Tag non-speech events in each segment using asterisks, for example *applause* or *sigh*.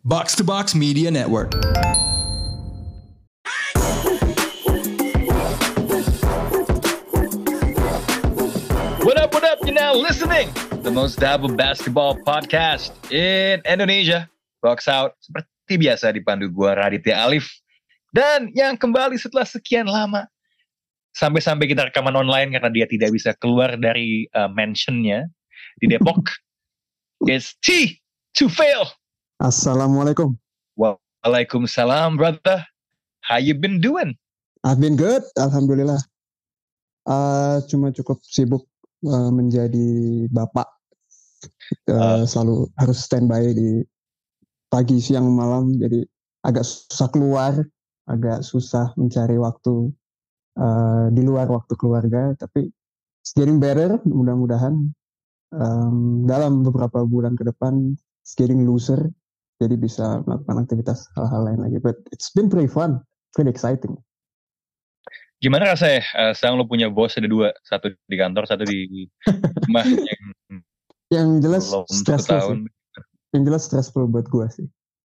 Box to Box Media Network. What up, what up? You're now listening the most double basketball podcast in Indonesia. Box out seperti biasa dipandu gua Raditya Alif. Dan yang kembali setelah sekian lama sampai-sampai kita rekaman online karena dia tidak bisa keluar dari uh, mansionnya di Depok. *laughs* It's T to fail. Assalamualaikum. Waalaikumsalam, brother. How you been doing? I've been good, alhamdulillah. Uh, cuma cukup sibuk uh, menjadi bapak. Uh, selalu harus standby di pagi, siang, malam. Jadi agak susah keluar, agak susah mencari waktu uh, di luar waktu keluarga. Tapi getting better, mudah-mudahan um, dalam beberapa bulan ke depan getting looser. Jadi bisa melakukan aktivitas hal-hal lain lagi. But it's been pretty fun, pretty exciting. Gimana rasanya uh, sekarang lo punya bos ada dua, satu di kantor, satu di *laughs* rumah yang yang jelas stressful tahun. sih. Yang jelas stressful buat gue sih.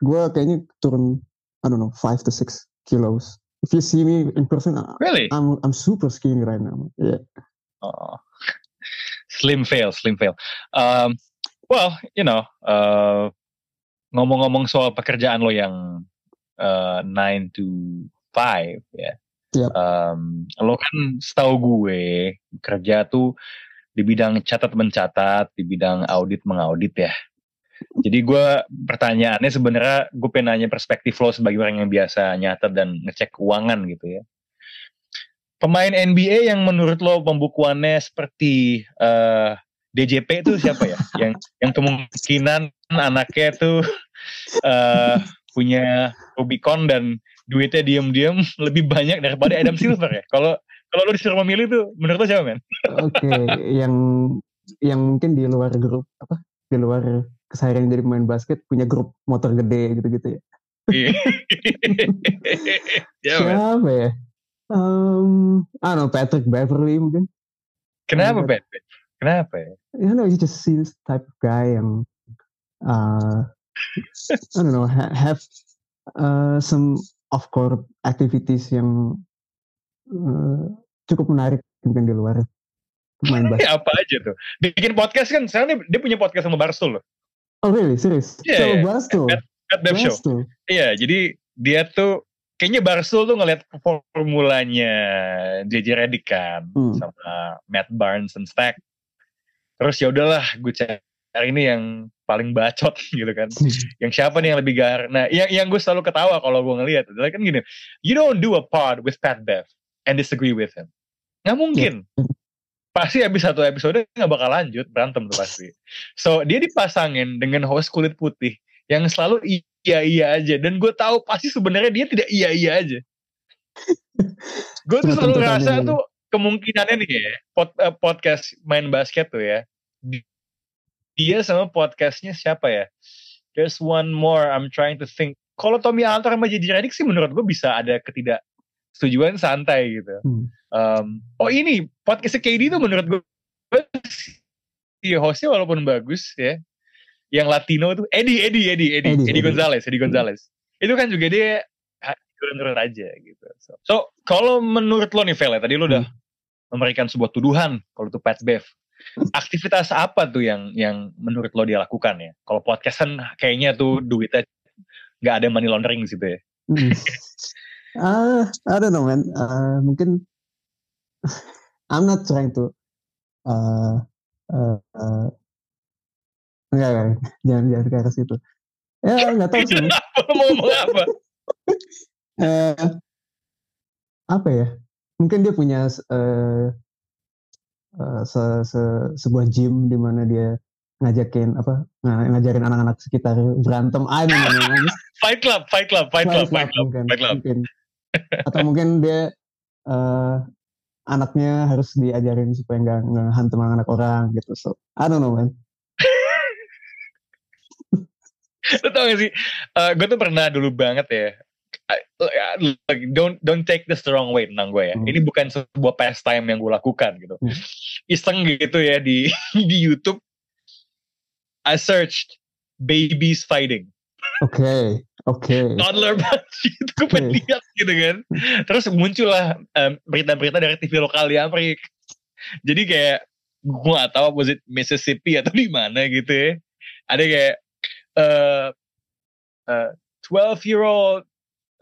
Gue kayaknya turun, I don't know, 5 to 6 kilos. If you see me in person, Really? I'm I'm super skinny right now. Yeah. Oh. Slim fail, slim fail. Um, well, you know, uh, ngomong-ngomong soal pekerjaan lo yang uh, 9 to 5 ya. Yep. Um, lo kan setahu gue kerja tuh di bidang catat mencatat, di bidang audit mengaudit ya. Jadi gue pertanyaannya sebenarnya gue pengen nanya perspektif lo sebagai orang yang biasa nyatet dan ngecek keuangan gitu ya. Pemain NBA yang menurut lo pembukuannya seperti eh, DJP itu siapa ya? *laughs* yang yang kemungkinan anaknya tuh eh, punya Rubicon dan duitnya diem-diem lebih banyak daripada Adam Silver ya. Kalau kalau lo disuruh memilih tuh menurut lo siapa men? Oke, yang yang mungkin di luar grup apa? Di luar keseharian jadi pemain basket punya grup motor gede gitu-gitu ya. Iya. *laughs* Ya, men. Siapa ya? Um, I don't know, Patrick Beverly mungkin. Kenapa Ben? Kenapa ya? you know, you just see this type of guy yang uh, I don't know ha- have uh, some off court activities yang uh, cukup menarik mungkin di luar main basket. Ya, apa aja tuh? Bikin podcast kan sekarang dia, dia punya podcast sama Barstool loh. Oh really? Serius? Iya, so iya. Barstool. Pat, Pat Bev Show. Barstool. Iya, jadi dia tuh kayaknya Barstool tuh ngeliat formulanya JJ Redick kan Hmm. sama Matt Barnes and Stack. Terus ya udahlah, gue cari ini yang paling bacot *laughs* gitu kan. Yang siapa nih yang lebih gar? Nah, yang yang gue selalu ketawa kalau gue ngeliat adalah kan gini, you don't do a pod with Pat Bev and disagree with him. Nggak mungkin. Pasti habis satu episode nggak bakal lanjut berantem tuh pasti. So dia dipasangin dengan host kulit putih yang selalu iya iya aja dan gue tahu pasti sebenarnya dia tidak iya iya aja. gue tuh selalu tuntutannya rasa gitu. tuh kemungkinannya nih ya pod- eh, podcast main basket tuh ya di- dia sama podcastnya siapa ya? There's one more I'm trying to think. Kalau Tommy Alter sama JJ Redick sih menurut gue bisa ada ketidaksetujuan santai gitu. Hmm. Um, oh ini podcast KD tuh menurut gue si hostnya walaupun bagus ya, yang Latino tuh Eddie Eddie Eddie Eddie Eddie, Eddie, Eddie. Gonzalez Eddie Gonzalez itu kan juga dia ah, turun-turun aja gitu. So, so, kalau menurut lo nih Vel ya, tadi lo udah memberikan sebuah tuduhan kalau tuh Pat Bev. Aktivitas apa tuh yang yang menurut lo dia lakukan ya? Kalau podcast kan kayaknya tuh duitnya nggak ada money laundering gitu ya. Hmm. Ah, I don't know man. Uh, mungkin *laughs* I'm not trying to uh, uh, uh, enggak, enggak, jangan jangan ke arah situ. Ya nggak tahu sih. *laughs* Mau ngomong apa? Eh, apa ya? Mungkin dia punya uh, uh, se- se- sebuah gym di mana dia ngajakin apa ng- ngajarin anak-anak sekitar berantem. I don't know. Fight Club, Fight Club, Fight Club, Fight Club, mungkin, Fight Club. mungkin. Atau mungkin dia eh, anaknya harus diajarin supaya nggak ngehantam anak orang gitu. So I don't know man. *laughs* Lo tau gak sih? gue tuh pernah dulu banget ya. Like, don't don't take this the wrong way tentang gue ya. Hmm. Ini bukan sebuah pastime yang gue lakukan gitu. Hmm. Iseng gitu ya di *laughs* di YouTube. I searched babies fighting. Oke, oke. toddler banget *laughs* itu gue lihat gitu kan terus muncullah em, berita-berita dari TV lokal di Amerika jadi kayak gue gak tahu was it Mississippi atau di mana gitu ya ada kayak eh eh, 12 year old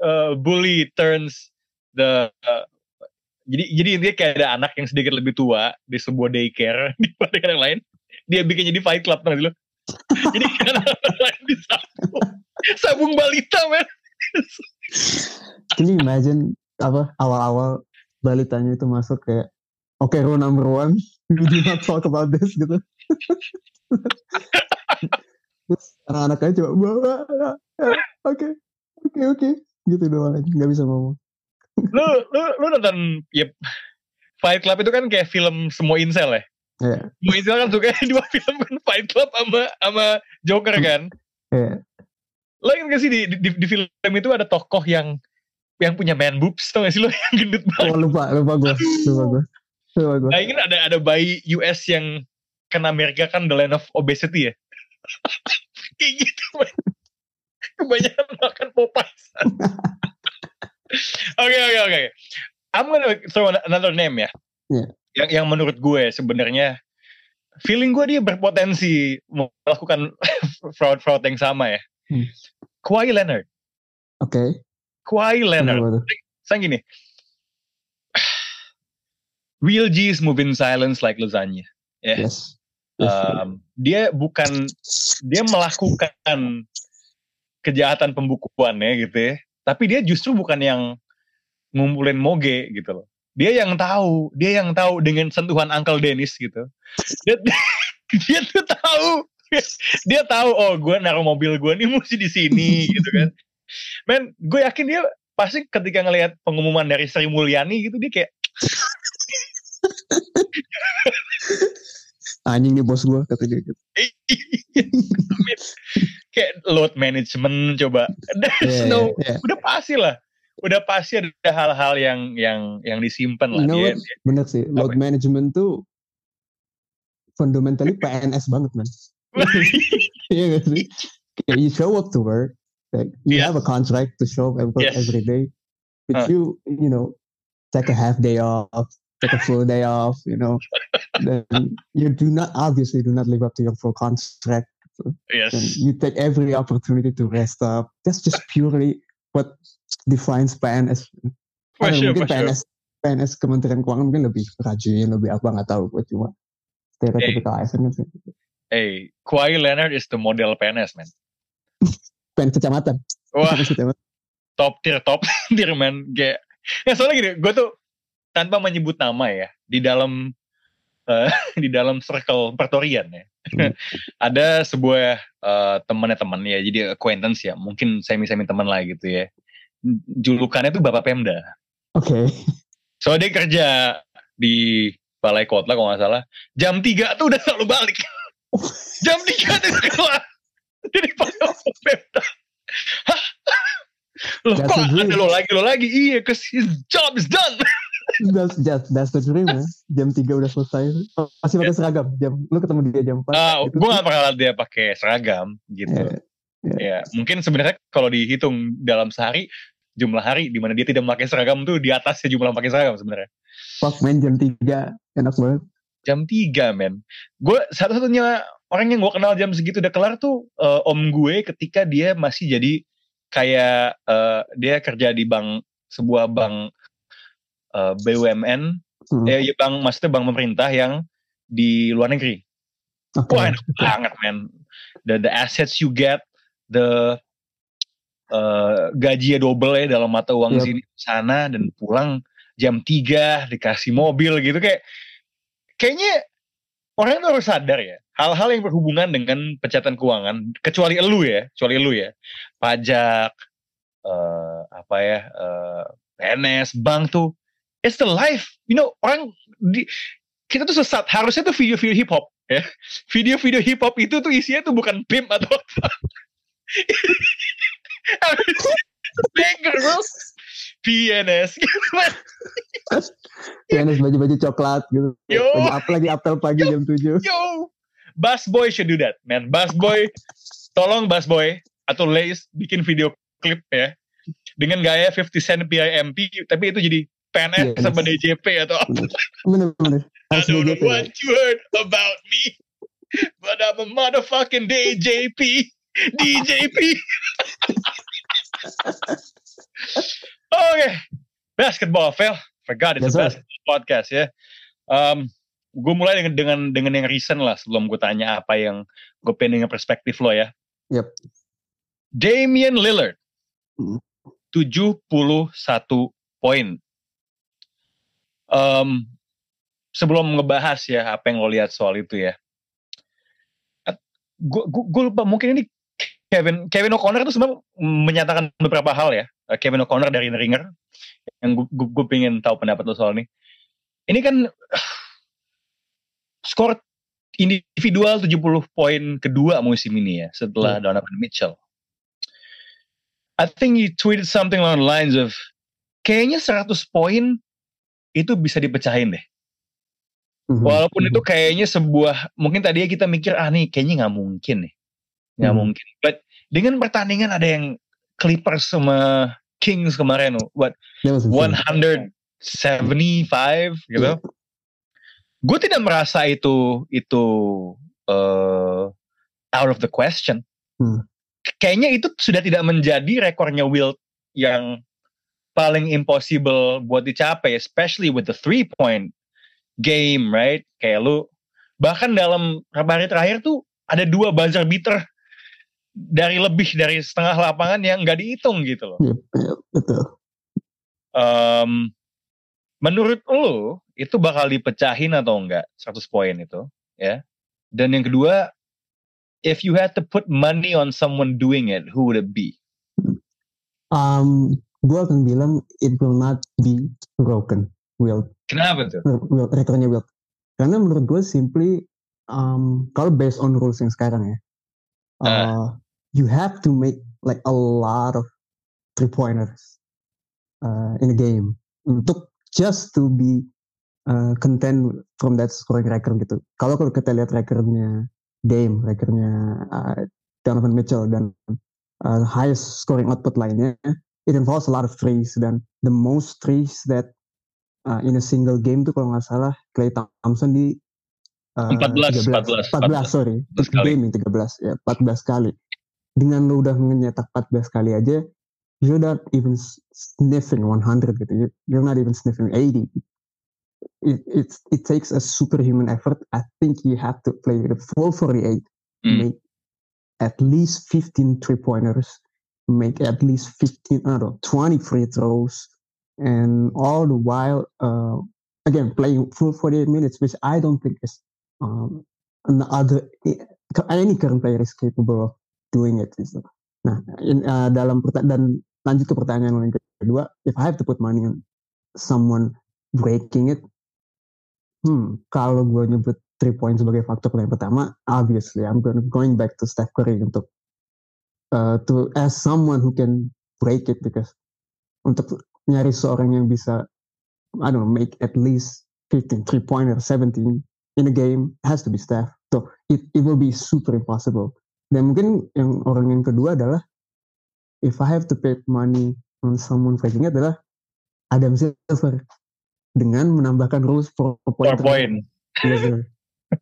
eh, bully turns the eh, jadi jadi intinya kayak ada anak yang sedikit lebih tua di sebuah daycare dibanding yang lain dia bikin jadi fight club nanti lo jadi kan anak lain disambung sabung balita men Can imagine apa awal-awal balitanya itu masuk kayak oke rule number one we do not talk about this gitu. Terus anak-anaknya coba oke oke oke gitu doang aja nggak bisa ngomong. lu lu lu nonton ya Fight Club itu kan kayak film semua incel ya Iya. semua incel kan suka *laughs* dua film kan Fight Club sama sama Joker kan Iya. lo ingat gak sih di, di, di film itu ada tokoh yang yang punya man boobs tau gak sih lo *laughs* yang gendut banget Oh lupa lupa gue lupa gue lupa gue. nah ingin ada ada bayi US yang kan Amerika kan the land of obesity ya *laughs* kayak gitu man. Kebanyakan *laughs* makan Popeyes *laughs* oke oke oke I'm gonna throw another name ya Iya. yang yang menurut gue sebenarnya feeling gue dia berpotensi melakukan *laughs* fraud fraud yang sama ya Hmm. Kawhi Leonard Oke. Kawhi Leonard Kenapa tuh? saya gini *sighs* real G's move in silence like lasagna ya Yes. Yes. Um, dia bukan dia melakukan kejahatan pembukuannya gitu ya. Tapi dia justru bukan yang ngumpulin moge gitu loh. Dia yang tahu dia yang tahu dengan sentuhan Uncle Dennis gitu. Dia, *laughs* dia tuh tahu. Dia tahu oh gue naruh mobil gue nih mesti di sini *laughs* gitu kan. Men gue yakin dia pasti ketika ngelihat pengumuman dari Sri Mulyani gitu dia kayak *laughs* Anjing nih bos gue kata dia gitu. kayak load management coba there's *laughs* Iya, no iya, udah pasti lah udah pasti ada hal-hal yang yang yang disimpan lah know dia, what? Bener sih, load management tuh fundamentally PNS banget man. *laughs* Iya gak sih? Kayak you show up to work, like you Yeah. have a contract to show up work Yes. every day, but Huh. you you know take a half day off, take a full day off, you know, then you do not obviously do not live up to your full contract. yes And you take every opportunity to rest up. That's just purely what defines PNS. for I don't know, sure, mungkin for sure. PNS PNS Kementerian Keuangan mungkin lebih rajin, lebih apa nggak tahu gue cuma stereotipikal ASN kan sih. hey Kawhi Leonard is the model PNS man *laughs* PNS kecamatan. wah PNS kecamatan. top tier top *laughs* tier man kayak ya soalnya gini gue tuh tanpa menyebut nama ya di dalam eh, *laughs* di dalam circle pertorian ya. Hmm. *laughs* ada sebuah eh, temannya teman ya jadi acquaintance ya mungkin semi semi teman lah gitu ya. Julukannya tuh bapak Pemda. Oke. so dia kerja di balai kota kalau nggak salah. Jam 3 tuh udah selalu balik. *laughs* Jam 3 tuh udah keluar. Jadi Bapak Pemda. Hah? Loh That's kok ada lo lagi lo lagi? Iya cause his job is done That's, that's, that's the dream ya. Jam 3 udah selesai. Masih pakai seragam. Jam lu ketemu dia jam 4. Ah, gitu. gue gak pernah lihat dia pakai seragam gitu. Iya. Ya, mungkin sebenarnya kalau dihitung dalam sehari jumlah hari di mana dia tidak memakai seragam tuh di atasnya jumlah pakai seragam sebenarnya. Fuck man jam 3 enak banget. Jam 3 men. Gue satu-satunya orang yang gue kenal jam segitu udah kelar tuh eh, om gue ketika dia masih jadi kayak eh, dia kerja di bank sebuah bank eh, BUMN, Hmm. ya, ya bank maksudnya bank pemerintah yang di luar negeri. Oke. Wah enak banget men. The, the assets you get, the uh, gajinya double ya dalam mata uang Yep. sini sana dan pulang jam 3 dikasih mobil gitu kayak kayaknya orang itu harus sadar ya hal-hal yang berhubungan dengan pencatatan keuangan kecuali elu ya kecuali elu ya pajak eh, apa ya eh, PNS bank tuh it's the life. You know orang di kita tuh sesat. Harusnya tuh video-video hip hop ya. Video-video hip hop itu tuh isinya tuh bukan pimp atau apa. Banger bro PNS. PNS baju-baju coklat gitu. Yo. Baju apa lagi apel pagi jam 7. yo. Bass Boy should do that man. Bass Boy tolong Bass Boy atau Lace bikin video klip ya. Dengan gaya 50 Cent PIMP tapi itu jadi PNS Yes. sama DJP atau apa. Bener-bener. *laughs* I don't know what you heard about me, but I'm a motherfucking DJP. DJP. Oke, basketball, Phil. Forgot it's Yes, a basketball podcast ya. Um, gue mulai dengan dengan dengan yang recent lah sebelum gue tanya apa yang gue pengen dengan perspektif lo ya. Yep. Damian Lillard, Hmm. 71 poin. Um, sebelum ngebahas ya apa yang lo lihat soal itu ya. Gue lupa mungkin ini Kevin Kevin O'Connor itu sebenarnya menyatakan beberapa hal ya. Eh, Kevin O'Connor dari The Ringer yang gue pengen tahu pendapat lo soal ini. Ini kan *sighs* skor individual 70 poin kedua musim ini ya setelah Donovan Mitchell. I think he tweeted something along the lines of kayaknya 100 poin itu bisa dipecahin deh. Mhm. Walaupun itu kayaknya sebuah mungkin tadinya kita mikir ah nih kayaknya nggak mungkin nih. Nggak Hmm. mungkin. But dengan pertandingan ada yang Clippers sama Kings kemarin what That was insane. 175 gitu. Gue tidak merasa itu itu uh, out of the question. Hmm. Kayaknya itu sudah tidak menjadi rekornya Wilt yang paling impossible buat dicapai, especially with the three point game, right? Kayak lu bahkan dalam hari terakhir tuh ada dua buzzer beater dari lebih dari setengah lapangan yang nggak dihitung gitu loh. Betul. Um, menurut lo itu bakal dipecahin atau enggak 100 poin itu ya dan yang kedua if you had to put money on someone doing it who would it be Um, gue akan bilang it will not be broken. Will kenapa tuh Will, rekornya Will. Karena menurut gue simply um, kalau based on rules yang sekarang ya, uh, you have to make like a lot of three pointers uh, in a game untuk just to be uh, content from that scoring record gitu. Kalau kalau kita lihat recordnya Dame, recordnya uh, Donovan Mitchell dan uh, highest scoring output lainnya, it involves a lot of threes dan the most threes that uh, in a single game tuh kalau nggak salah Clay Thompson di uh, 14, 13, 14, 14, sorry. 14 kali. game yang 13 ya 14 kali. Dengan lu udah nyetak 14 kali aja you're not even sniffing 100 gitu. You- you're not even sniffing 80 it, it's, it takes a superhuman effort. I think you have to play the full 48 Hmm. make at least 15 three pointers make at least 15 I don't know 20 free throws and all the while uh, again playing full 48 minutes which I don't think is um, another any current player is capable of doing it gitu. nah in, uh, dalam dan lanjut ke pertanyaan yang kedua if I have to put money on someone breaking it hmm kalau gue nyebut three point sebagai faktor yang pertama obviously I'm going back to Steph Curry untuk uh, to as someone who can break it because untuk nyari seorang yang bisa I don't know make at least 15 three pointer 17 in a game has to be Steph. So it, it will be super impossible. Dan mungkin yang orang yang kedua adalah if I have to pay money on someone breaking it adalah Adam Silver dengan menambahkan rules for point. Yes, sir.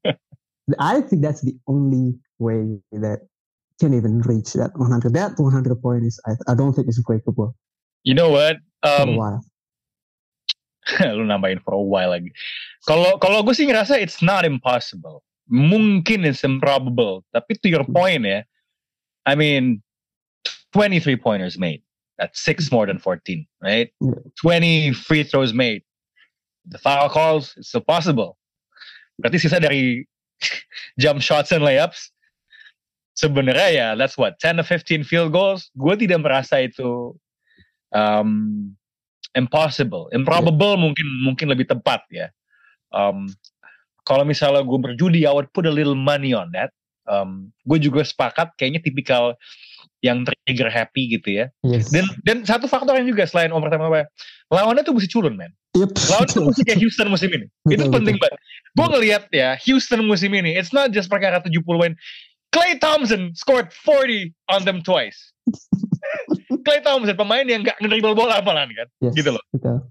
*laughs* I think that's the only way that can even reach that 100. That 100 point is, I, I don't think it's breakable. You know what? For a um, while. *laughs* lu nambahin for a while lagi. Kalau kalau gue sih ngerasa it's not impossible. Mungkin it's improbable. Tapi to your point ya I mean 23 pointers made. That's six more than 14 right? Yeah. 20 free throws made. The foul calls it's still possible. Berarti sisa dari *laughs* jump shots and layups sebenarnya ya that's what 10 to 15 field goals gue tidak merasa itu um, impossible. Improbable mungkin mungkin lebih tepat ya. Um, kalau misalnya gue berjudi I would put a little money on that. Um, gue juga sepakat kayaknya tipikal yang trigger happy gitu ya. Yes. dan dan satu faktor yang juga selain Omar Tamapa lawannya tuh mesti culun men. Yep. lawan tuh mesti kayak *laughs* Houston musim ini. Itu Betul, penting banget. Gue ngelihat ya Houston musim ini it's not just perkara 70 poin Clay Thompson scored 40 on them twice. *laughs* Clay Thompson pemain yang nggak ngedribble bola malah kan, Yes, gitu loh. betul.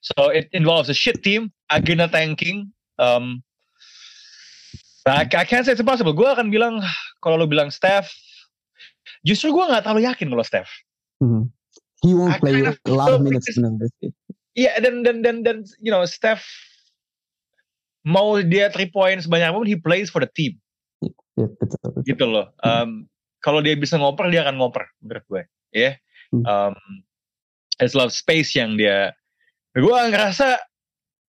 So it involves a shit team, agenda tanking. Um, I, I can't say it's impossible. Gue akan bilang kalau lo bilang Steph, justru gue nggak terlalu yakin kalau Steph. Mhm. He won't I play a lot of minutes this- sebenarnya. Iya dan dan dan dan you know Steph mau dia three points banyak pun he plays for the team Ya, betul, betul. gitu loh. Um, kalau dia bisa ngoper dia akan ngoper menurut gue. Ya. Hmm. Um, lot of space yang dia. Gue ngerasa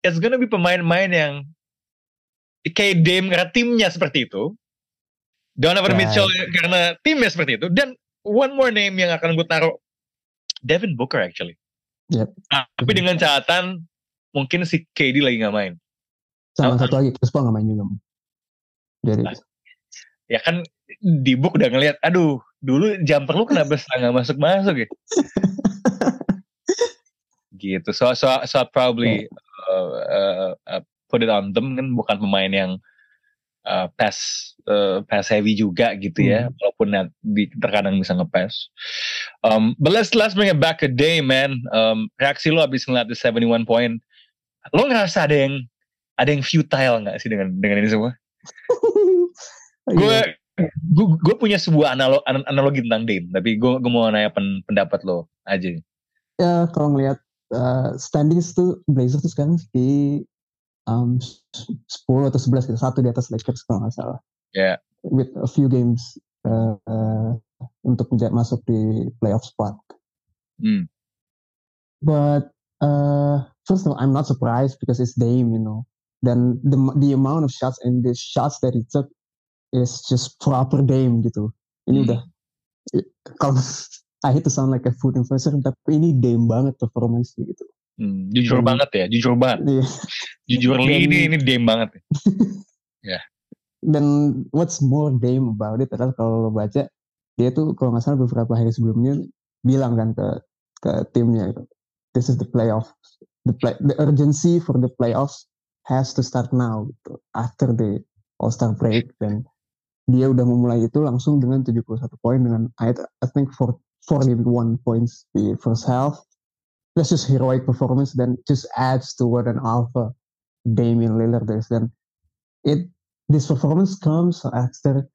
it's gonna be pemain-pemain yang kayak Dame karena timnya seperti itu. Donovan Right. Mitchell karena timnya seperti itu. Dan one more name yang akan gue taruh Devin Booker actually. Yep. Nah, tapi dengan catatan mungkin si KD lagi nggak main. Sama Oh, satu lagi, Chris Paul nggak main juga. Jadi, Ah. Ya kan di book udah ngeliat, aduh dulu jumper lu kenapa nggak masuk masuk ya? *laughs* gitu. So so so probably uh, uh, uh, put it on them kan bukan pemain yang uh, pass uh, pass heavy juga gitu ya, walaupun net, di, terkadang bisa nge-pass. Um, but let's let's bring it back a day, man. Um, reaksi lo abis ngeliat the 71 point, lo ngerasa ada yang ada yang futile nggak sih dengan dengan ini semua? *laughs* gue Iya. gue punya sebuah analo, an- analogi tentang Dame tapi gue gue mau nanya pen, pendapat lo aja ya kalau ngelihat uh, standings tuh Blazers tuh sekarang di um, 10 atau 11 gitu, satu di atas Lakers kalau nggak salah. Ya. With a few games uh, uh, untuk masuk di playoff spot. hmm. But uh, first of all, I'm not surprised because it's Dame, you know. Dan the the amount of shots and the shots that he took is just proper Dame gitu. Ini Hmm. udah kalau *laughs* I hate to sound like a food influencer, tapi ini Dame banget performance gitu. Hmm, jujur Dan- banget ya jujur banget Iya. jujur Dan- ini ini Dame banget *laughs* ya. Dan what's more Dame about it adalah kalau lo baca dia tuh kalau nggak salah beberapa hari sebelumnya bilang kan ke ke timnya gitu, this is the playoff, the play, the urgency for the playoffs has to start now gitu after the All Star break dan dia udah memulai itu langsung dengan 71 poin dengan I, I think for 41 points di first half. That's just heroic performance dan just adds to what an alpha Damian Lillard is dan it this performance comes after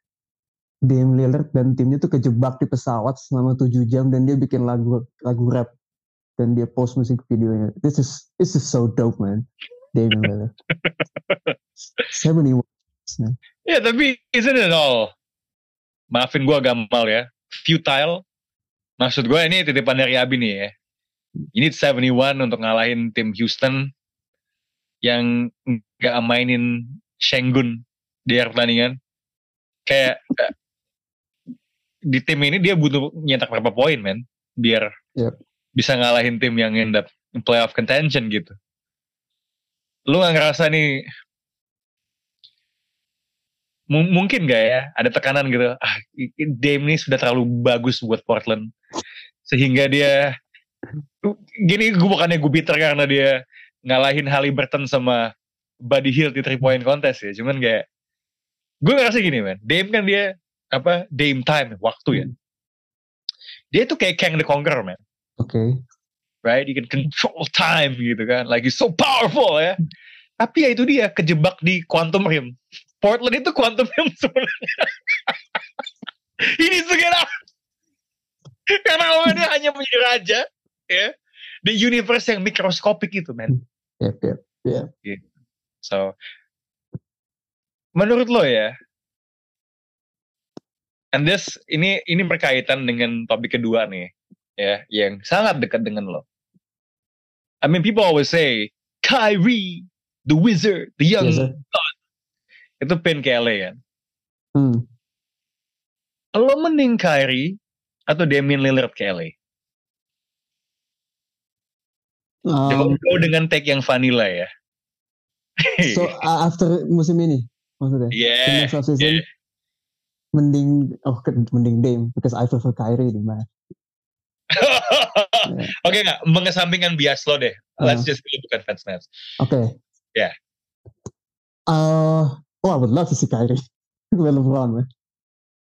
Dame Lillard dan timnya tuh kejebak di pesawat selama 7 jam dan dia bikin lagu lagu rap dan dia post musik videonya. This is this is so dope man. Dame Lillard. *laughs* 71 man. Ya tapi isn't it all? Maafin gue gampang ya. Futile. Maksud gue ini titipan dari Abi nih ya. Ini 71 untuk ngalahin tim Houston yang nggak mainin Shengun di akhir pertandingan. Kayak eh, di tim ini dia butuh nyetak berapa poin men? Biar Yep. bisa ngalahin tim yang end up playoff contention gitu. Lu gak ngerasa nih Mung- mungkin gak ya ada tekanan gitu ah Dame ini sudah terlalu bagus buat Portland sehingga dia gini gue bukannya gue bitter karena dia ngalahin Halliburton sama Buddy Hield di three point contest ya cuman kayak gue ngerasa gini man Dame kan dia apa Dame time waktu ya dia tuh kayak Kang the Conqueror man Oke. right? You can control time gitu kan, like he's so powerful ya. Tapi ya itu dia kejebak di quantum realm. Portland itu quantum realm sebenarnya. Ini segera karena dia hanya menjadi raja, ya, di universe yang mikroskopik itu, man. Yep, yep. So, menurut lo ya, and this ini ini berkaitan dengan topik kedua nih, ya, yang sangat dekat dengan lo. I mean, people always say Kyrie, the wizard, the young, Yes. Itu pin ke LA kan. Hmm. Lo mending Kyrie atau Damian Lillard ke LA? Um, dengan take yang vanilla ya. so *laughs* uh, after musim ini maksudnya. yeah, next offseason, yeah. mending oh mending Dame because I prefer Kyrie di mana. *laughs* Oke nggak, mengesampingkan bias lo deh. Let's Uh. just bukan fans Nets. Oke. Yeah. Uh, oh, I would love to see Kyrie *laughs* with LeBron, man.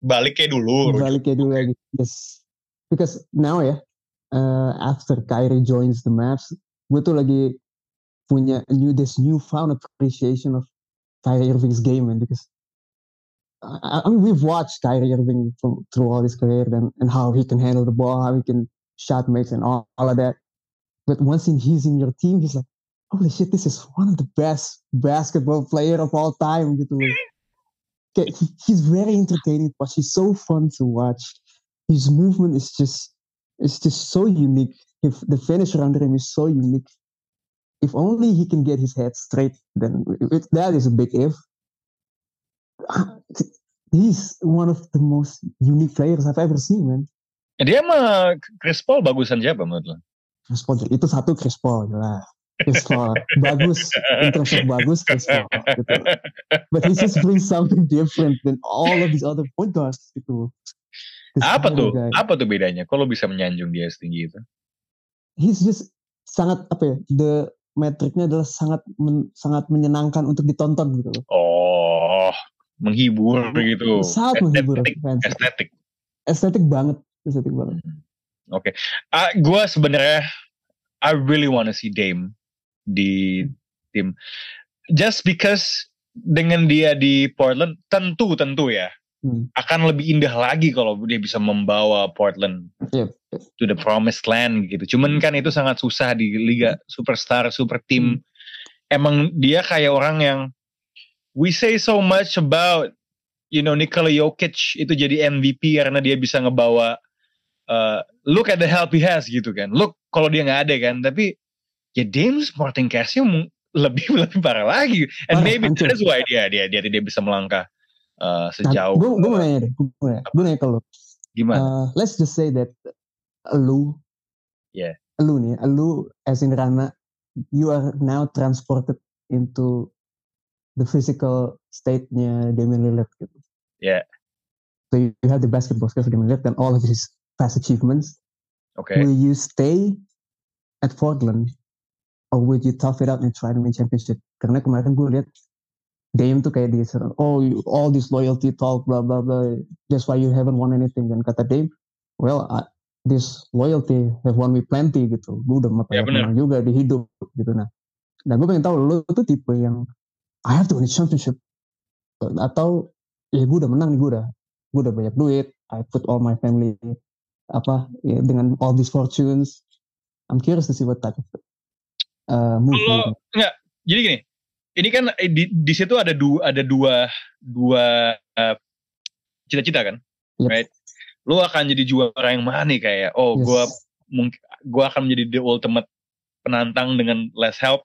balik kayak dulu. balik kayak dulu lagi. Yes. Because now ya, uh, after Kyrie joins the Mavs, gue tuh lagi punya new this newfound appreciation of Kyrie Irving's game man because I, I mean we've watched Kyrie Irving from, through all his career and, and how he can handle the ball, how he can shot makes and all, all of that. But once in, he's in your team, he's like, holy shit, this is one of the best basketball player of all time gitu. Okay, he, he's very entertaining but. He's so fun to watch. His movement is just it's just so unique. If the finish around him is so unique. If only he can get his head straight, then it, that is a big if. Uh-huh. He's one of the most unique players I've ever seen, man. Dia sama Chris Paul bagusan siapa menurut lo? Chris Paul itu satu Chris Paul jelas. Paul bagus in terms of bagus Paul gitu. But he just brings something different than all of these other point guards gitu. This Apa tuh? guy. Apa tuh bedanya? Kalau bisa menyanjung dia setinggi itu? He's just sangat apa ya? The metriknya adalah sangat men- sangat menyenangkan untuk ditonton gitu loh. Oh, menghibur gitu. Sangat menghibur Estetik, fans. estetik. Estetik banget, estetik banget. Oke. Ah, gue sebenarnya I really wanna see Dame di tim. Just because dengan dia di Portland tentu tentu ya Hmm. akan lebih indah lagi kalau dia bisa membawa Portland Yep. to the promised land gitu. Cuman kan itu sangat susah di liga superstar, super team. Emang dia kayak orang yang we say so much about you know Nikola Jokic itu jadi MVP karena dia bisa ngebawa uh, look at the help he has gitu kan. Look kalau dia nggak ada kan, tapi ya Dame supporting cast-nya lebih *laughs* lebih parah lagi. And Parah, maybe hancur. that's why dia dia dia tidak bisa melangkah uh, sejauh gue gue mau nanya deh, gue mau nanya, gue nanya ke lu. gimana? Uh, let's just say that lu, Yeah. lu nih, lu as in Rana, you are now transported into the physical state-nya Damian Lillard gitu. Yeah. So you, you have the basketball skills of Damian Lillard and all of his past achievements. Oke. Will you stay at Portland or would you tough it out and try to win championship? Karena kemarin gue lihat Dame tuh kayak di oh you- all this loyalty talk blah blah blah that's why you haven't won anything. Dan kata Dame well I- this loyalty have won me plenty gitu. Gue udah Ya, menang juga di hidup gitu. Nah dan gue pengen tahu lo tuh tipe yang I have to win a championship. Atau ya gue udah menang nih gue udah gue udah banyak duit I put all my family apa ya, dengan all these fortunes. I'm curious to see what type of uh, move Kalau- Enggak, jadi gini. Ini kan eh, di, di situ ada dua ada dua dua eh, cita-cita kan, Yep. right? Lu akan jadi juara yang mana nih kayak, oh Yes. gua mungkin gua akan menjadi the ultimate penantang dengan less help.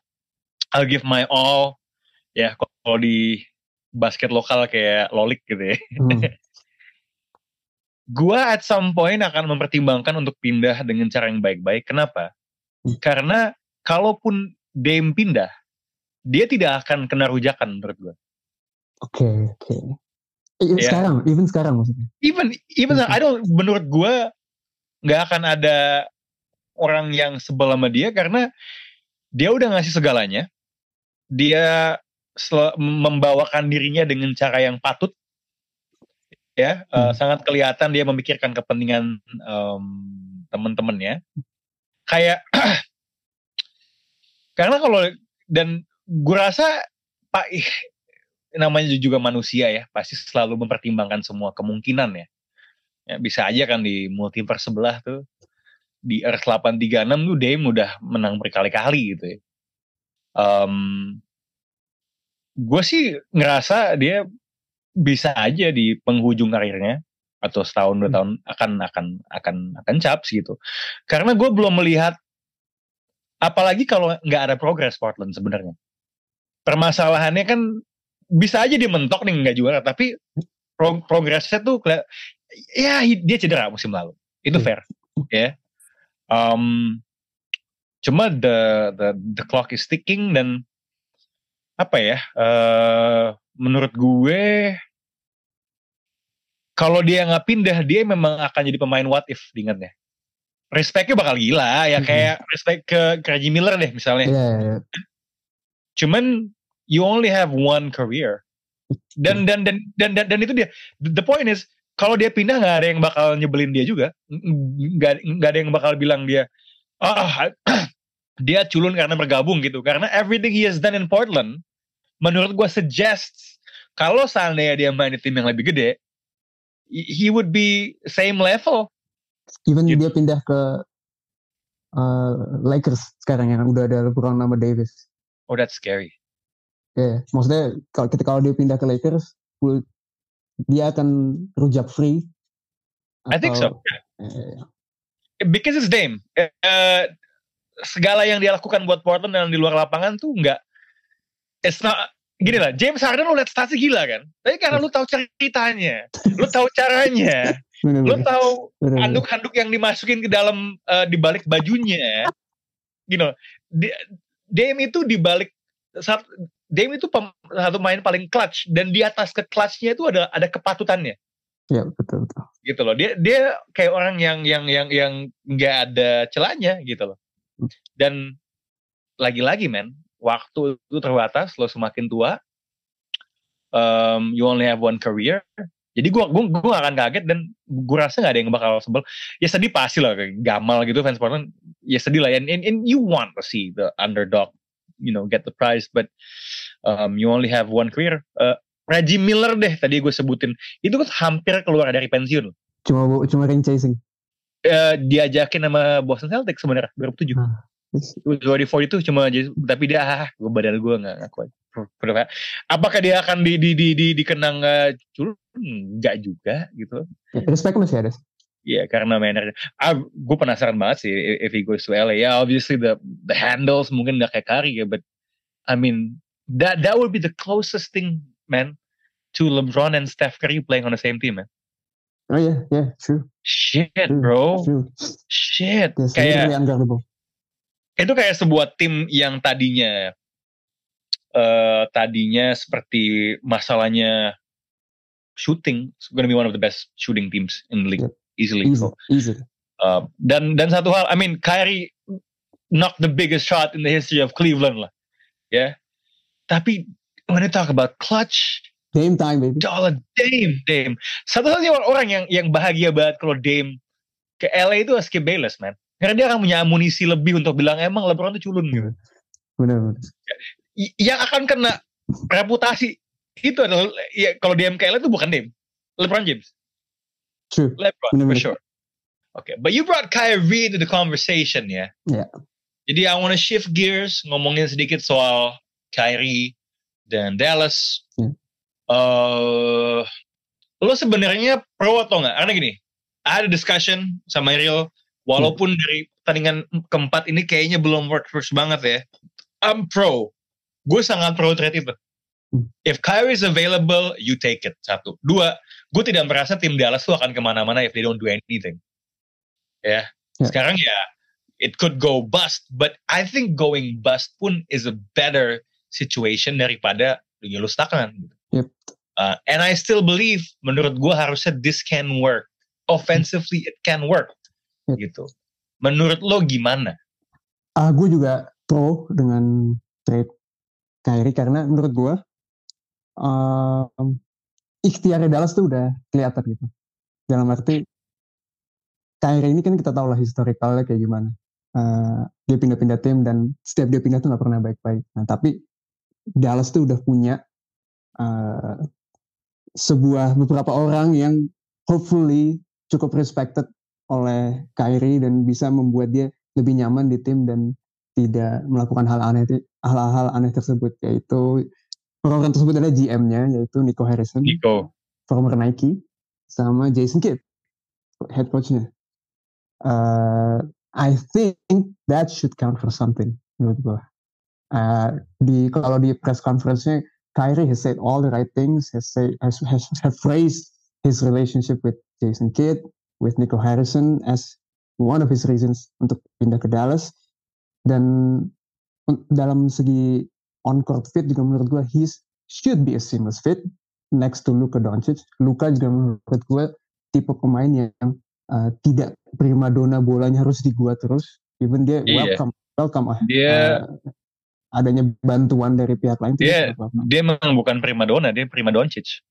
I'll give my all. Ya, kalau di basket lokal kayak lolik gitu ya. Hmm. *laughs* Gua at some point akan mempertimbangkan untuk pindah dengan cara yang baik-baik. Kenapa? Hmm. Karena kalaupun Dame pindah, dia tidak akan kena rujakan menurut gue. Oke, oke. Even Ya. sekarang, even sekarang maksudnya. Even even Mhm. I don't menurut gue nggak akan ada orang yang sebel sama dia karena dia udah ngasih segalanya. Dia membawakan dirinya dengan cara yang patut. Ya, eh, Hmm. sangat kelihatan dia memikirkan kepentingan em, teman-temannya. Kayak *clears throat* karena kalau dan gue rasa Pak ih, namanya juga manusia ya pasti selalu mempertimbangkan semua kemungkinan ya. ya bisa aja kan di multiverse sebelah tuh di Earth 836 tuh Dame udah menang berkali-kali gitu ya. gue sih ngerasa dia bisa aja di penghujung karirnya atau setahun dua Hmm. tahun akan akan akan akan caps gitu. Karena gue belum melihat apalagi kalau nggak ada progres Portland sebenarnya. Permasalahannya kan bisa aja dia mentok nih nggak juara tapi pro- progresnya tuh ya dia cedera musim lalu. Itu Hmm. fair ya. Um, cuma the the the clock is ticking dan apa ya? eh menurut gue kalau dia nggak pindah dia memang akan jadi pemain what if diingatnya. Respectnya bakal gila ya Mhm. kayak respect ke Reggie Miller deh misalnya. Iya, iya. Cuman you only have one career. Dan dan dan dan dan, dan itu dia. The, the point is kalau dia pindah nggak ada yang bakal nyebelin dia juga nggak nggak ada yang bakal bilang dia ah *clears throat* dia culun karena bergabung gitu karena everything he has done in Portland menurut gue suggests kalau seandainya dia main di tim yang lebih gede he would be same level even gitu. dia pindah ke uh, Lakers sekarang yang udah ada LeBron nama Davis oh that's scary ya yeah, maksudnya kalau kita kalau dia pindah ke Lakers dia akan rujak free I think so yeah. because it's Dame uh, segala yang dia lakukan buat Portland dan di luar lapangan tuh nggak it's not gini lah James Harden lu lihat statsnya gila kan tapi karena lu tahu ceritanya lu tahu caranya lu tahu handuk-handuk yang dimasukin ke dalam uh, di balik bajunya you know Dame itu di balik saat Dame itu pem, satu main paling clutch dan di atas ke clutchnya itu ada ada kepatutannya Ya betul betul. Gitu loh. Dia dia kayak orang yang yang yang yang nggak ada celahnya gitu loh. Hmm. Dan lagi-lagi men, waktu itu terbatas, lo semakin tua, um, you only have one career. Jadi gue gue gue gak akan kaget dan gue rasa gak ada yang bakal sebel. Ya sedih pasti lah Gamal gitu fans Portland. Ya sedih lah. And, and, and you want to see the underdog, you know, get the prize, but um, you only have one career. Uh, Reggie Miller deh tadi gue sebutin. Itu kan hampir keluar dari pensiun. Cuma cuma ring chasing. Uh, diajakin sama Boston Celtics sebenarnya 2007. Ah. 2040 itu cuma tapi dia ah gue badan gue nggak kuat apakah dia akan di di di, di dikenang uh, culun nggak juga gitu ya, respect masih ada Iya yeah, karena manajer, ah, gue penasaran banget sih if he goes to LA. Ya yeah, obviously the the handles mungkin nggak kayak Kari ya, but I mean that that would be the closest thing, man, to LeBron and Steph Curry playing on the same team, man. Oh yeah, yeah, true. Shit, true, bro. True. Shit. Yeah, kayak itu kayak sebuah tim yang tadinya uh, tadinya seperti masalahnya shooting gonna be one of the best shooting teams in the league yeah. easily easy, so, easy. Uh, dan dan satu hal I mean Kyrie knocked the biggest shot in the history of Cleveland lah ya yeah? tapi when you talk about clutch Dame time baby dollar Dame Dame satu-satunya orang yang yang bahagia banget kalau Dame ke LA itu Skip Bayless man karena dia akan punya amunisi lebih untuk bilang emang LeBron itu culun gitu. Benar. Yang akan kena reputasi itu adalah ya kalau di MKL itu bukan Dame, LeBron James. True. LeBron bener, for sure. Oke, okay. but you brought Kyrie into the conversation ya. Yeah. Jadi I want to shift gears ngomongin sedikit soal Kyrie dan Dallas. Yeah. Uh, lo sebenarnya pro atau enggak? Karena gini, I had a discussion sama Ariel Walaupun dari pertandingan keempat ini kayaknya belum work first banget ya. I'm pro. Gue sangat pro trade itu. Hmm. If Kyrie is available, you take it. Satu. Dua, gue tidak merasa tim Dallas tuh akan ke mana-mana if they don't do anything. Ya. Yeah. Sekarang ya, it could go bust. But I think going bust pun is a better situation daripada lu stakan. Yep. Uh, and I still believe, menurut gue harusnya this can work. Offensively, it can work gitu. Menurut lo gimana? Uh, ah, gue juga pro dengan trade Kyrie karena menurut gue uh, ikhtiar Dallas tuh udah kelihatan gitu. Dalam arti Kyrie ini kan kita tahu lah historikalnya kayak gimana. Uh, dia pindah-pindah tim dan setiap dia pindah tuh nggak pernah baik-baik. Nah tapi Dallas tuh udah punya uh, sebuah beberapa orang yang hopefully cukup respected oleh Kyrie dan bisa membuat dia lebih nyaman di tim dan tidak melakukan hal aneh hal-hal aneh tersebut yaitu orang tersebut adalah GM-nya yaitu Nico Harrison, Nico, former Nike, sama Jason Kidd, head coach-nya. Uh, I think that should count for something menurut gue. Uh, di kalau di press conference-nya Kyrie has said all the right things, has say has has have phrased his relationship with Jason Kidd, with Nico Harrison as one of his reasons untuk pindah ke Dallas dan dalam segi on court fit juga menurut gue he should be a seamless fit next to Luka Doncic. Luka juga menurut gue tipe pemain yang uh, tidak prima dona bolanya harus di gua terus. Even dia yeah. welcome welcome ah. Dia uh, adanya bantuan dari pihak lain. Dia dia memang bukan prima dona, dia prima Doncic.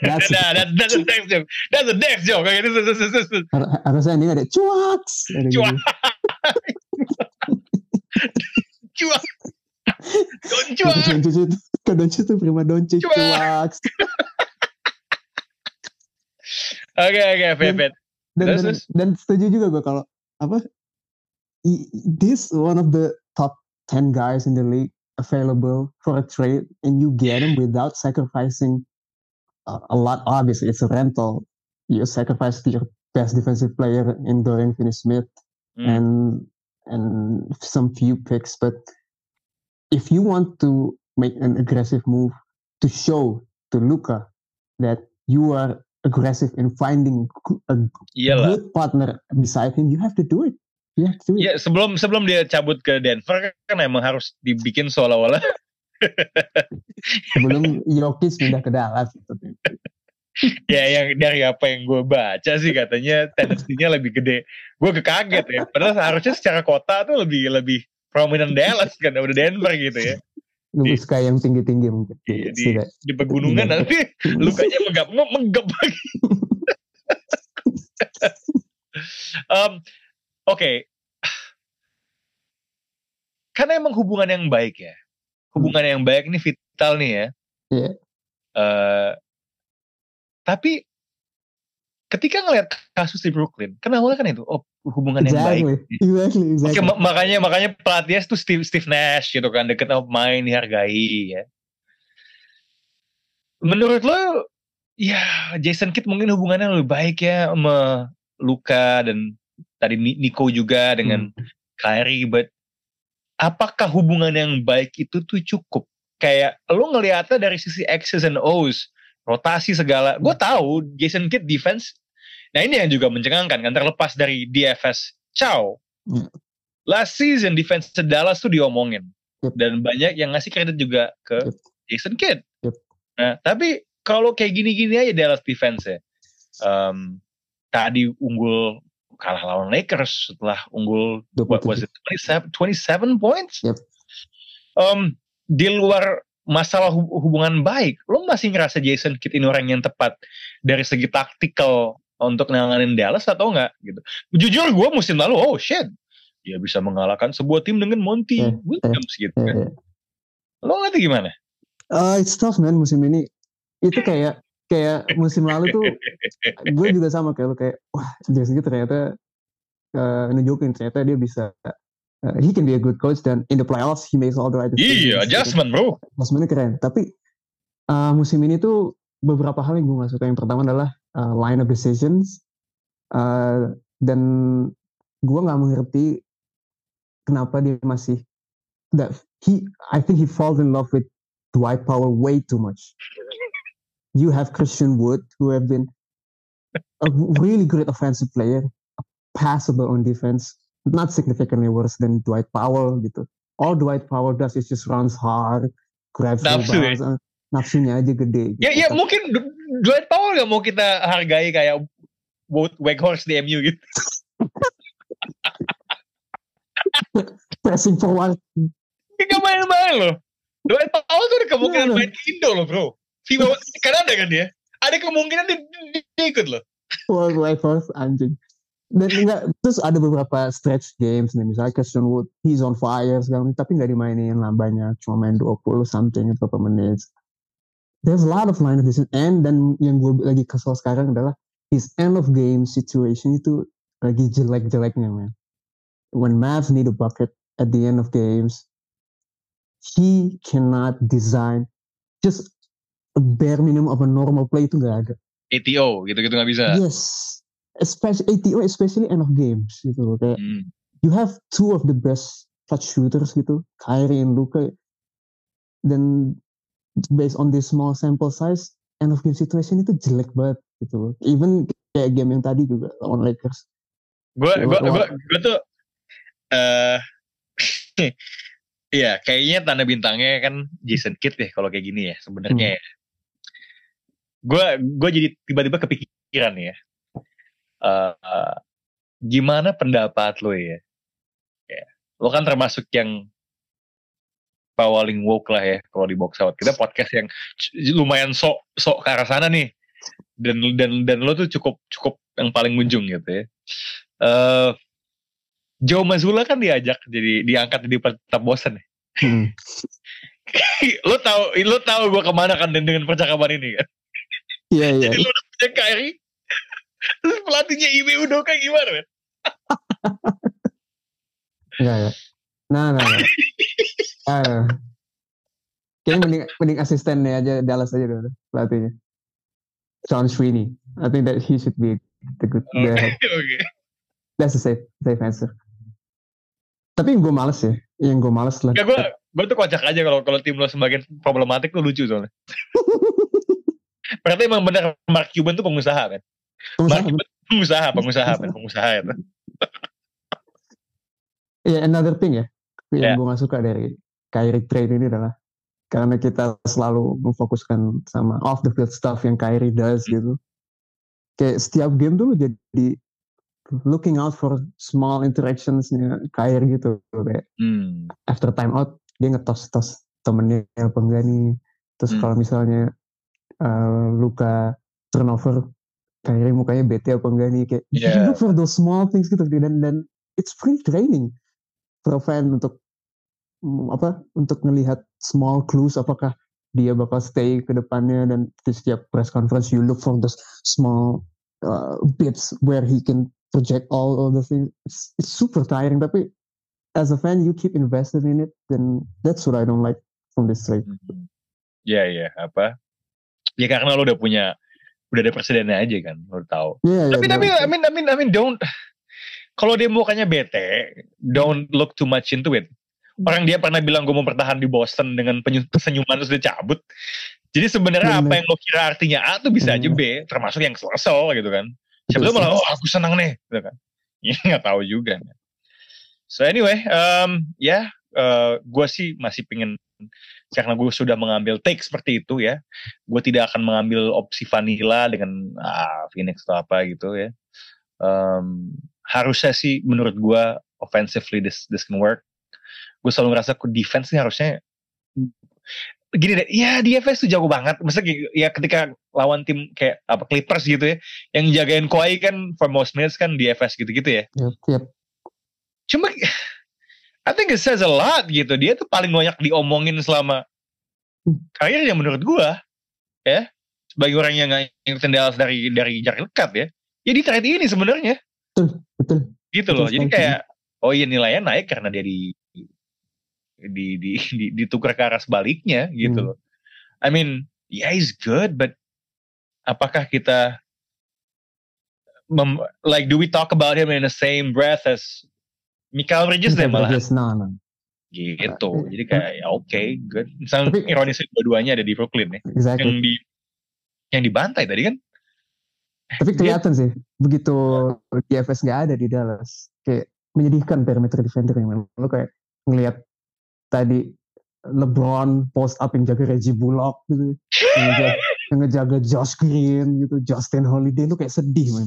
That's *laughs* nah, that's, that's a dex joke. That's a dex joke. Kayak gitu. sus- sus- sus- sus. har- harusnya ini ada cuaks. Ada Cuak. gitu. Cuak. Don't cuak. Kata Doncic itu, kata Doncic itu prima Doncic Cuaks. cuaks. Oke, oke, Pepet. Dan, Terus, dan, terus? dan setuju juga gue kalau apa i- this one of the top 10 guys in the league available for a trade and you get him *sighs* without sacrificing a, lot obviously it's a rental you sacrifice your best defensive player in Dorian Finney-Smith Hmm. and and some few picks but if you want to make an aggressive move to show to Luca that you are aggressive in finding a Iyalah. good partner beside him, you have to do it. Ya sebelum sebelum dia cabut ke Denver kan emang harus dibikin seolah-olah *laughs* Sebelum Jokic pindah ke Dallas. Gitu. ya yang dari apa yang gue baca sih katanya tendensinya lebih gede. Gue kekaget ya. Padahal seharusnya secara kota tuh lebih lebih prominent Dallas kan udah Denver gitu ya. Lu Di- suka yang tinggi-tinggi mungkin. Iya, See di, that. di pegunungan Iya. nanti lukanya menggap menggap lagi. Um, Oke, karena emang hubungan yang baik ya, hubungan yang baik ini vital nih ya. Iya. Eh, tapi ketika ngelihat kasus di Brooklyn, kan awalnya kan itu, oh hubungan yang baik. Exactly. Exactly. Oke, Exactly. ma- makanya makanya pelatihnya tuh Steve, Steve Nash gitu kan deket sama pemain dihargai ya. Menurut lo, ya Jason Kidd mungkin hubungannya lebih baik ya sama Luka dan tadi Ni- Nico juga dengan Kyrie, but apakah hubungan yang baik itu tuh cukup? Kayak lo ngelihatnya dari sisi X's and O's, rotasi segala. Gue tahu Jason Kidd defense. Nah ini yang juga mencengangkan kan terlepas dari DFS Chow. Hmm. Last season defense Dallas tuh diomongin Yep. dan banyak yang ngasih kredit juga ke Yep. Jason Kidd. Yep. Nah tapi kalau kayak gini-gini aja Dallas defense ya. Um, tadi unggul kalah lawan Lakers setelah unggul what was 27. it 27 27 points? Yep. Um, di luar masalah hub- hubungan baik, lo masih ngerasa Jason Kidd ini orang yang tepat dari segi taktikal untuk nanganin Dallas atau enggak gitu. Jujur gue musim lalu, oh shit, dia bisa mengalahkan sebuah tim dengan Monty Eh, Williams gitu Eh, kan. eh. Lo ngerti gimana? Uh, it's tough man musim ini. Itu kayak kayak musim lalu tuh *laughs* gue juga sama kayak kayak wah Jason Kidd ternyata uh, nunjukin ternyata dia bisa uh, he can be a good coach dan in the playoffs he makes all the right decisions. Iya, adjustment bro. Adjustmentnya keren. Tapi uh, musim ini tuh beberapa hal yang gue gak suka. Yang pertama adalah uh, line of decisions uh, dan gue nggak mengerti kenapa dia masih that he I think he falls in love with Dwight Powell way too much. You have Christian Wood who have been a really great offensive player, passable on defense, not significantly worse than Dwight Powell gitu. All Dwight Powell does is just runs hard, grabs Nafsu ya? rebounds, nafsunya aja gede. Gitu. Ya, ya mungkin Dwight Powell gak mau kita hargai kayak Wout Weghorst di MU gitu. *laughs* Pressing forward, Gak main-main loh. Dwight Powell tuh ada kemungkinan Iya, main ke Indo loh bro. FIBA Kanada kan dia. Ada kemungkinan dia, dia, ikut loh. right forward, anjing. Dan enggak, terus ada beberapa stretch games nih, misalnya Christian Wood, he's on fire segala tapi nggak dimainin lah banyak, cuma main 20 something beberapa menit. There's a lot of line of business, and dan yang gue lagi kesel sekarang adalah his end of game situation itu lagi jelek-jeleknya, man. When Mavs need a bucket at the end of games, he cannot design just bare minimum of a normal play itu nggak ada. ATO gitu-gitu gak bisa. Yes, especially ATO, especially end of games gitu loh. Kayak Hmm. you have two of the best touch shooters gitu, Kyrie and Luka. Dan based on this small sample size, end of game situation itu jelek banget gitu loh. Even kayak game yang tadi juga lawan Lakers. Gue gue gue gue tuh eh *laughs* Iya, kayaknya tanda bintangnya kan Jason Kidd deh kalau kayak gini ya sebenarnya ya. Gue gue jadi tiba-tiba kepikiran ya. Eh, eh, gimana pendapat lo ya? ya? Lo kan termasuk yang paling woke lah ya kalau di box out. Kita podcast yang lumayan sok sok ke arah sana nih. Dan dan dan lo tuh cukup cukup yang paling munjung gitu ya. Eh Joe Mazzulla kan diajak jadi diangkat jadi tetap bosen ya. Hmm. *laughs* lo tahu lo tahu gue ke mana kan dengan dengan percakapan ini kan. Iya iya. Jadi lo udah punya Kyrie. *laughs* Terus pelatihnya Ime Udoka gimana men? Enggak ya. Nah, nah, nah. *laughs* Ah. Kayaknya mending, mending asistennya aja Dallas aja dulu pelatihnya. John Sweeney. I think that he should be the good. Oke The, oke. that's a safe safe answer. Tapi yang gue males ya, yang gue males lah. Gak gue gue tuh kocak aja kalau kalau tim lo semakin problematik tuh lucu soalnya. *laughs* Berarti emang bener Mark Cuban tuh pengusaha kan? Mark Cuban pengusaha, pengusaha, men, pengusaha itu. *laughs* Ya, another thing ya, yang Ya. gue gak suka dari Kyrie trade ini adalah karena kita selalu memfokuskan sama off the field stuff yang Kyrie does gitu. Kayak setiap game tuh lu jadi looking out for small interactionsnya Kyrie gitu. Kayak Hmm. after time out dia ngetos-tos temennya apa enggak nih. Terus Hmm. kalau misalnya uh, Luka turnover Kyrie mukanya bete apa enggak nih kayak you Yeah. look for those small things gitu dan dan it's pretty training for a fan untuk mm, apa untuk melihat small clues apakah dia bakal stay ke depannya dan di setiap press conference you look for those small uh, bits where he can project all of the things it's, it's super tiring tapi as a fan you keep invested in it then that's what I don't like from this trade Hmm. Iya iya apa? Ya karena lo udah punya udah ada presidennya aja kan, lo tahu. yeah, Tapi yeah, tapi I mean I mean I mean don't kalau dia mukanya bete, don't look too much into it. Orang dia pernah bilang gue mau bertahan di Boston dengan senyuman terus dia cabut. Jadi sebenarnya apa yang lo kira artinya A tuh bisa aja. B, termasuk yang kesel gitu kan. Siapa tahu malah oh aku senang nih, gitu kan. *laughs* Ya nggak tahu juga. So anyway, um, ya gue sih masih pengen karena gue sudah mengambil take seperti itu ya, gue tidak akan mengambil opsi vanilla dengan ah, Phoenix atau apa gitu ya. Um, harusnya sih menurut gue offensively this this can work. Gue selalu ngerasa ke defense nih harusnya gini deh, ya DFS tuh jago banget. Maksudnya ya ketika lawan tim kayak apa Clippers gitu ya, yang jagain Kawhi kan for most minutes kan DFS gitu-gitu ya. Yep, yep. Cuma I think it says a lot gitu. Dia tuh paling banyak diomongin selama karirnya menurut gua ya. Sebagai orang yang nggak ngikutin Dallas dari dari jarak dekat ya. Ya di trade ini sebenarnya betul gitu loh. Betul Jadi kayak oh iya nilainya naik karena dia di di di, di ditukar ke arah sebaliknya gitu Hmm. loh. I mean, yeah he's good but apakah kita mem- like do we talk about him in the same breath as Mikael Bridges deh malah Yes, no, no. gitu. Jadi kayak ya oke, good. Misalnya Tapi- ironisnya dua-duanya ada di Brooklyn ya. Exactly. Yang di yang dibantai tadi kan. Tapi kelihatan sih, begitu DFS nggak ada di Dallas, kayak menyedihkan perimeter defender yang memang lo kayak ngelihat tadi LeBron post up yang jaga Reggie Bullock gitu, yang ngejaga, yang ngejaga Josh Green gitu, Justin Holiday lu kayak sedih man.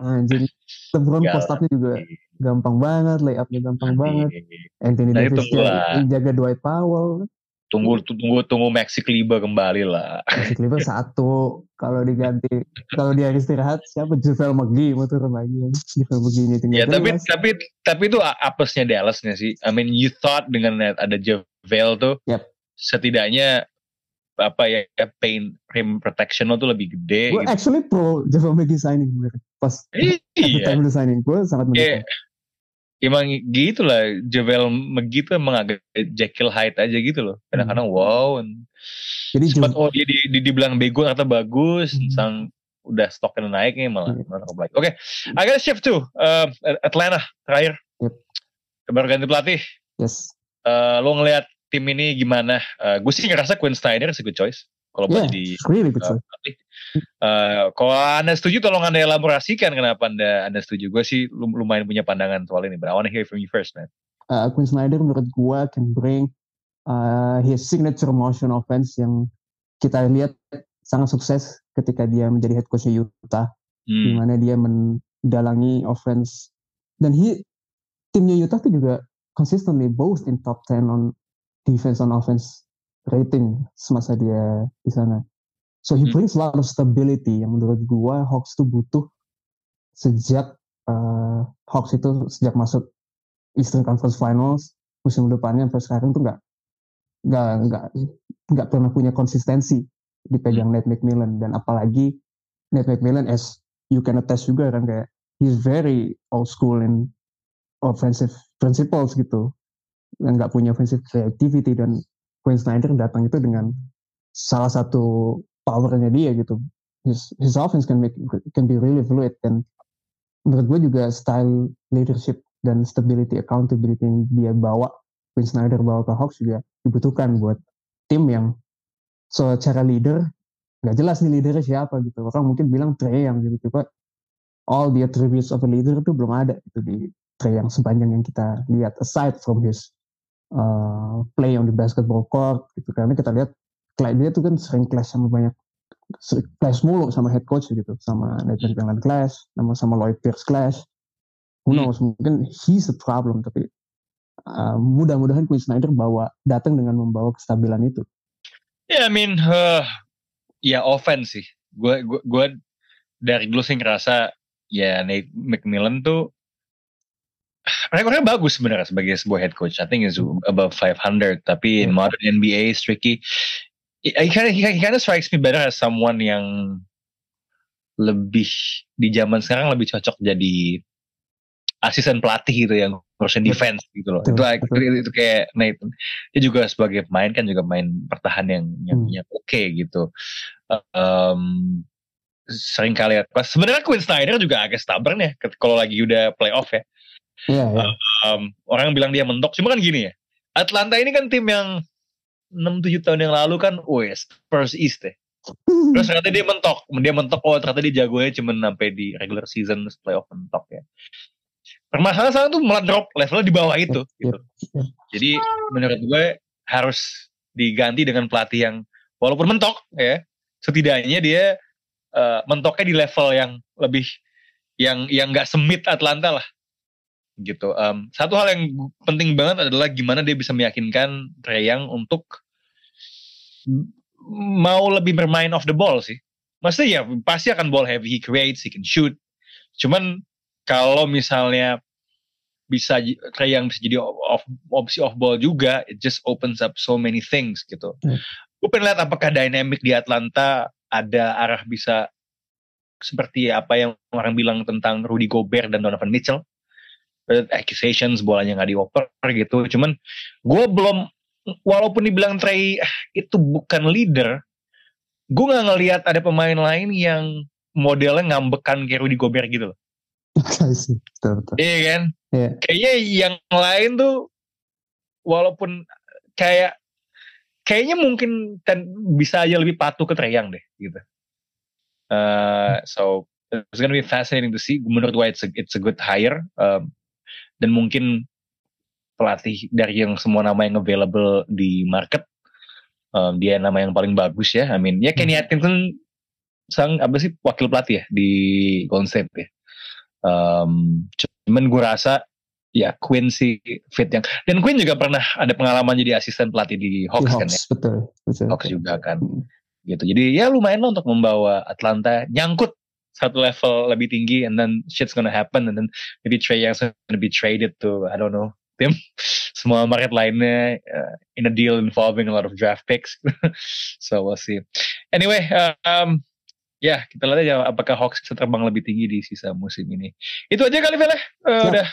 Anjir, LeBron Enggak post upnya juga gampang banget, layupnya gampang banget. Anthony Nah, Davis yang jaga Dwight Powell, Tunggu tunggu tunggu Maxi Kleber kembali lah. Masih Cleaver *laughs* satu, kalau diganti, kalau dia istirahat siapa JaVale McGee mau turun lagi, JaVale McGee ini tinggal Ya tapi jelas. tapi tapi itu apesnya Dallasnya sih. I mean you thought dengan ada JaVale tuh Yep. setidaknya apa ya ya, paint rim protection lo tuh lebih gede Gue gitu. actually pro JaVale McGee signing sebenarnya. Pas Iya. *laughs* time lu signing, gue sangat Iya. mendukung. Emang gitu lah, Javel tuh emang agak Jekyll Hyde aja gitu loh. Kadang-kadang wow. Jadi Sempat oh dia di, di, dibilang bego atau bagus, Hmm. sang udah stoknya naik nih malah. Hmm. Oke, I gotta shift tuh. Uh, Atlanta terakhir. Yep. Baru ganti pelatih. yes, Uh, lo ngelihat tim ini gimana? Uh, gue sih ngerasa Quinn Snyder is a good choice. Kalau yeah, jadi really good uh. Uh, kalau anda setuju tolong anda elaborasikan kenapa anda anda setuju. Gue sih lum- lumayan punya pandangan soal ini. But I wanna hear from you first, man. Uh, Quinn Snyder menurut gue can bring uh, his signature motion offense yang kita lihat sangat sukses ketika dia menjadi head coach Utah. di Hmm. mana dia mendalangi offense dan he timnya Utah tuh juga consistently both in top 10 on defense on offense rating semasa dia di sana. So he Hmm. brings a lot of stability yang menurut gua Hawks tuh butuh sejak uh, Hawks itu sejak masuk Eastern Conference Finals musim depannya sampai sekarang tuh nggak nggak nggak nggak pernah punya konsistensi dipegang Nate McMillan dan apalagi Nate McMillan as you can attest juga kan kayak he's very old school in offensive principles gitu dan nggak punya offensive creativity dan Quinn Snyder datang itu dengan salah satu powernya dia gitu. His his offense can make can be really fluid dan menurut gue juga style leadership dan stability accountability yang dia bawa Quinn Snyder bawa ke Hawks juga dibutuhkan buat tim yang secara leader nggak jelas nih leadernya siapa gitu. Orang mungkin bilang Trey yang gitu coba all the attributes of a leader itu belum ada gitu di Trey yang sepanjang yang kita lihat aside from his uh, play on the basketball court gitu. Karena kita lihat dia tuh kan sering clash sama banyak sering clash mulu sama head coach gitu. Sama Nathan McMillan clash sama sama Lloyd Pierce clash. Who Hmm. knows mungkin he's the problem. Tapi uh, mudah-mudahan Quinn Snyder bawa datang dengan membawa kestabilan itu. Ya, I mean, eh, ya offense sih. Gue gue gue dari dulu sih ngerasa ya Nate McMillan tuh rekornya bagus sebenarnya sebagai sebuah head coach. I think is above 500. Tapi in modern NBA, is tricky. He kind of, he kind of strikes me better as someone yang lebih di zaman sekarang lebih cocok jadi asisten pelatih gitu yang ngurusin defense gitu loh. Itu, betul. itu kayak Nathan. Dia juga sebagai pemain kan juga main bertahan yang yang, Hmm. yang oke gitu. Um, sering kali pas sebenarnya Quinn Snyder juga agak stubborn ya kalau lagi udah playoff ya. Iya, iya. Um, orang bilang dia mentok, cuma kan gini ya. Atlanta ini kan tim yang 6-7 tahun yang lalu kan West Spurs East ya. Terus ternyata dia mentok, dia mentok oh ternyata dia jagonya cuma sampai di regular season playoff mentok ya. Permasalahan sekarang tuh malah drop levelnya di bawah itu. Yep, Gitu. yep. Jadi menurut gue harus diganti dengan pelatih yang walaupun mentok ya, setidaknya dia eh, mentoknya di level yang lebih yang yang nggak semit Atlanta lah gitu. Em, satu hal yang penting banget adalah gimana dia bisa meyakinkan Trae Young untuk mau lebih bermain off the ball sih. Maksudnya ya pasti akan ball heavy, he creates, he can shoot. Cuman kalau misalnya bisa Young bisa jadi off, opsi off ball juga, it just opens up so many things gitu. Hmm. Gue pengen lihat apakah dynamic di Atlanta ada arah bisa seperti apa yang orang bilang tentang Rudy Gobert dan Donovan Mitchell. Accusations bolanya nggak dioper gitu. Cuman gue belum, walaupun dibilang Trey "Ah, itu bukan leader, gue nggak ngelihat ada pemain lain yang modelnya ngambekan kayak Rudy Gobert gitu loh. *laughs* I see. betul betul Iya kan? Iya. Kayaknya yang lain tuh walaupun kayak kayaknya mungkin dan bisa aja lebih patuh ke Treyang deh gitu. Uh, so it's gonna be fascinating to see. Menurut gue it's a, it's a good hire um, dan mungkin pelatih dari yang semua nama yang available di market um, dia nama yang paling bagus ya. I mean ya Kenny Atkinson sang apa sih wakil pelatih ya di State ya. Um, cuman gue rasa ya Quinn sih fit yang dan Quinn juga pernah ada pengalaman jadi asisten pelatih di Di Hawks, kan ya. Hawks betul betul Hawks juga kan Hmm. gitu. Jadi ya lumayan lah untuk membawa Atlanta nyangkut satu level lebih tinggi and then shit's gonna happen and then maybe Trey Young's gonna be traded to I don't know tim? *laughs* Semua market lainnya uh, in a deal involving a lot of draft picks. *laughs* So we'll see. Anyway um, ya kita lihat aja apakah Hawks bisa terbang lebih tinggi di sisa musim ini. Itu aja kali Vel ya. Uh, Ya. udah.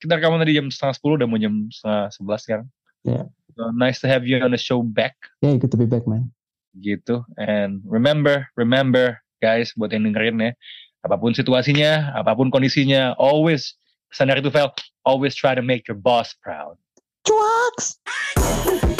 Kita rekaman tadi jam setengah sepuluh udah mau jam setengah sebelas sekarang. Ya. so, nice to have you on the show back. Yeah good to be back man. Gitu. And remember remember guys buat yang dengerin ya. Apa pun situasinya apa pun kondisinya always pesan dari itu Vel always try to make your boss proud. Cuaks *laughs*